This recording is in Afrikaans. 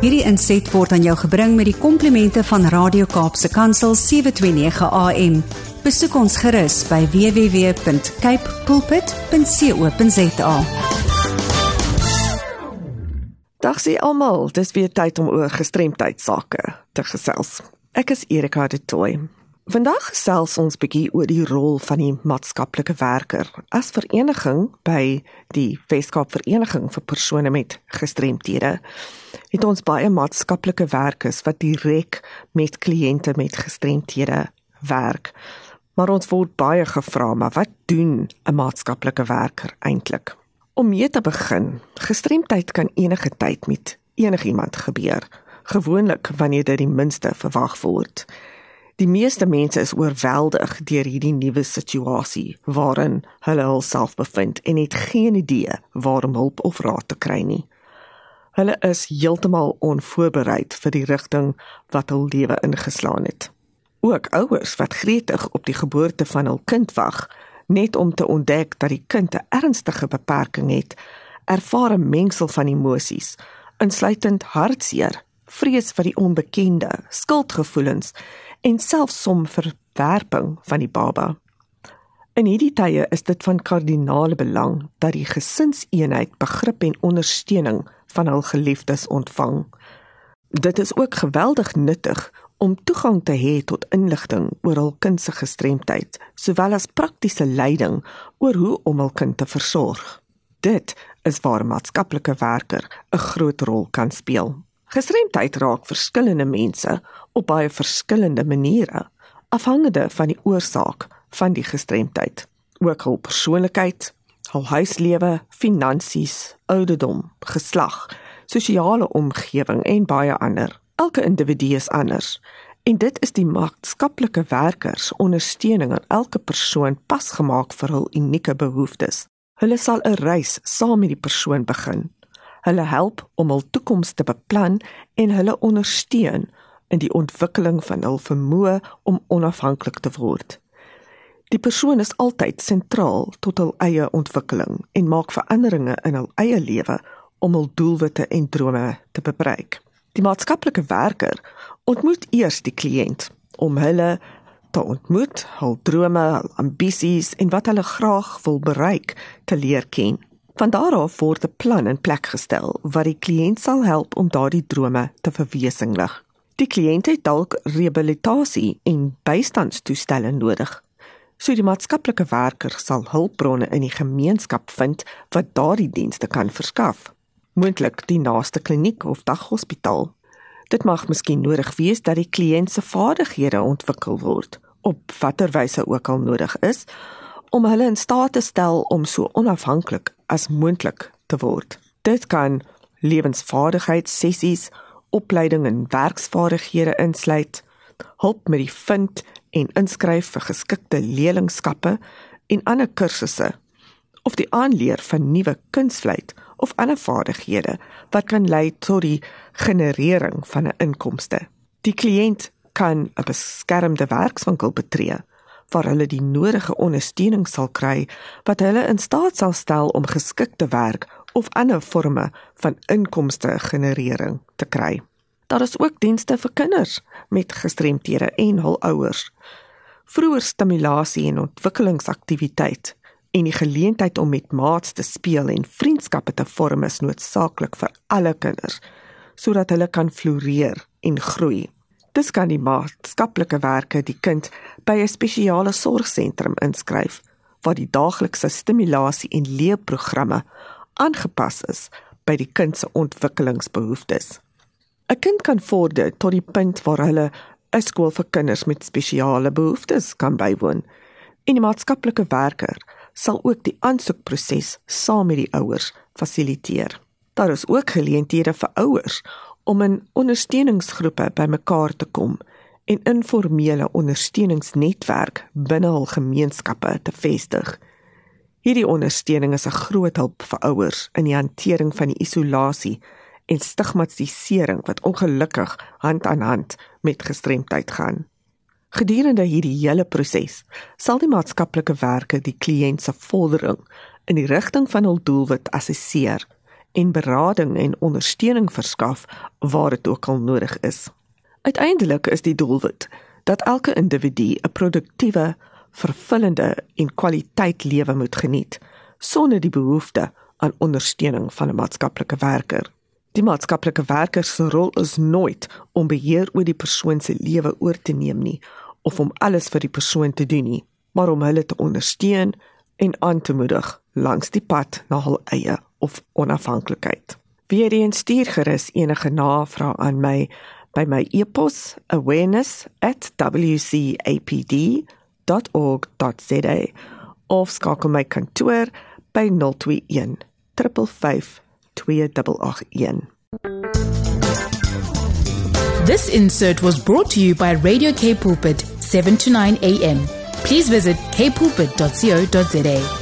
Hierdie inset word aan jou gebring met die komplimente van Radio Kaapse Kansel 729 AM. Besoek ons gerus by www.cape pulpit.co.za. Dag sien almal, dis weer tyd om oor gestremdheid sake te gesels. Ek is Erika de Tooy. Vandag gesels ons bietjie oor die rol van die maatskaplike werker as vereniging by die Weskaap Vereniging vir persone met gestremthede. Het ons baie maatskaplike werkers wat direk met kliënte met gestremthede werk. Maar ons word baie gevra, maar wat doen 'n maatskaplike werker eintlik? Om mee te begin, gestremdheid kan enige tyd met enigiemand gebeur, gewoonlik wanneer dit die minste verwag word. Die meeste mense is oorweldig deur hierdie nuwe situasie waarin hulle hulself bevind en het geen idee waar om hulp of raad te kry nie. Hulle is heeltemal onvoorbereid vir die rigting wat hul lewe ingeslaan het. Ook ouers wat gretig op die geboorte van hul kind wag, net om te ontdek dat die kind 'n ernstige beperking het, ervaar 'n mengsel van emosies, insluitend hartseer, vrees vir die onbekende, skuldgevoelens en selfs som verwerping van die baba. In hierdie tye is dit van kardinale belang dat die gesinseenheid begrip en ondersteuning van hul geliefdes ontvang. Dit is ook geweldig nuttig om toegang te hê tot inligting oor hul kind se gestremdheid, sowel as praktiese leiding oor hoe om hul kind te versorg. Dit is waar maatskaplike werker 'n groot rol kan speel. Gestremdheid raak verskillende mense op baie verskillende maniere, afhangende van die oorsaak van die gestremdheid, ook hul persoonlikheid, hul huislewe, finansies, ouderdom, geslag, sosiale omgewing en baie ander. Elke individu is anders en dit is die maatskaplike werkers ondersteuning aan elke persoon pasgemaak vir hul unieke behoeftes. Hulle sal 'n reis saam met die persoon begin. Hulle help om hul toekoms te beplan en hulle ondersteun in die ontwikkeling van hul vermoë om onafhanklik te word. Die persoon is altyd sentraal tot hul eie ontwikkeling en maak veranderinge in hul eie lewe om hul doelwitte en drome te bereik. Die maatskaplike werker ontmoet eers die kliënt om hulle te ontmoet, hul drome, hul ambisies en wat hulle graag wil bereik te leer ken. Van daar af word 'n plan in plek gestel wat die kliënt sal help om daardie drome te verwesenlik. Die kliënt het dalk rehabilitasie en bystandstoestelle nodig. So die maatskaplike werker sal hulpbronne in die gemeenskap vind wat daardie dienste kan verskaf moontlik die naaste kliniek of daghospitaal. Dit mag miskien nodig wees dat die kliënt se vaardighede ontwikkel word op watter wyse ook al nodig is om hulle in staat te stel om so onafhanklik as moontlik te word. Dit kan lewensvaardigheidssessies, opleiding in werksvaardighede insluit, hulp met die vind en inskryf vir geskikte leerlingskappe en ander kursusse of die aanleer van nuwe kunsvleit of ander vaardighede wat kan lei tot die generering van 'n inkomste. Die kliënt kan 'n beskermde werkswinkel betree waar hulle die nodige ondersteuning sal kry wat hulle in staat sal stel om geskikte werk of ander forme van inkomste generering te kry. Daar is ook dienste vir kinders met gestremthede en hul ouers. Vroeë stimulasie en ontwikkelingsaktiwiteit en die geleentheid om met maats te speel en vriendskappe te vorm is noodsaaklik vir alle kinders sodat hulle kan floreer en groei. Dis kan die maatskaplike werke die kind by 'n spesiale sorgsentrum inskryf waar die daaglikse stimulasie en leerprogramme aangepas is by die kind se ontwikkelingsbehoeftes. 'n Kind kan vorder tot die punt waar hulle 'n skool vir kinders met spesiale behoeftes kan bywoon. En die maatskaplike werker sal ook die aansoekproses saam met die ouers fasiliteer. Daar is ook geleenthede vir ouers om in ondersteuningsgroepe bymekaar te kom en informele ondersteuningsnetwerk binne hul gemeenskappe te vestig. Hierdie ondersteuning is 'n groot hulp vir ouers in die hantering van die isolasie en stigmatisering wat ongelukkig hand aan hand met gestremdheid gaan. Gedurende hierdie hele proses sal die maatskaplike werker die kliënt se vordering in die rigting van hul doelwit assesseer en berading en ondersteuning verskaf waar dit ook al nodig is. Uiteindelik is die doelwit dat elke individu 'n produktiewe, vervullende en kwaliteit lewe moet geniet sonder die behoefte aan ondersteuning van 'n maatskaplike werker. Die maatskaplike werker se rol is nooit om beheer oor die persoon se lewe oor te neem nie of om alles vir die persoon te doen nie, maar om hulle te ondersteun en aan te moedig langs die pad na hul eie of onafhanklikheid. Weereens stuur gerus enige navrae aan my by my e-pos awareness@wcapd.org.za of skakel my kantoor by 021 355 2881. This insert was brought to you by Radio K Pulpit 7 to 9 a.m. Please visit kpulpit.co.za.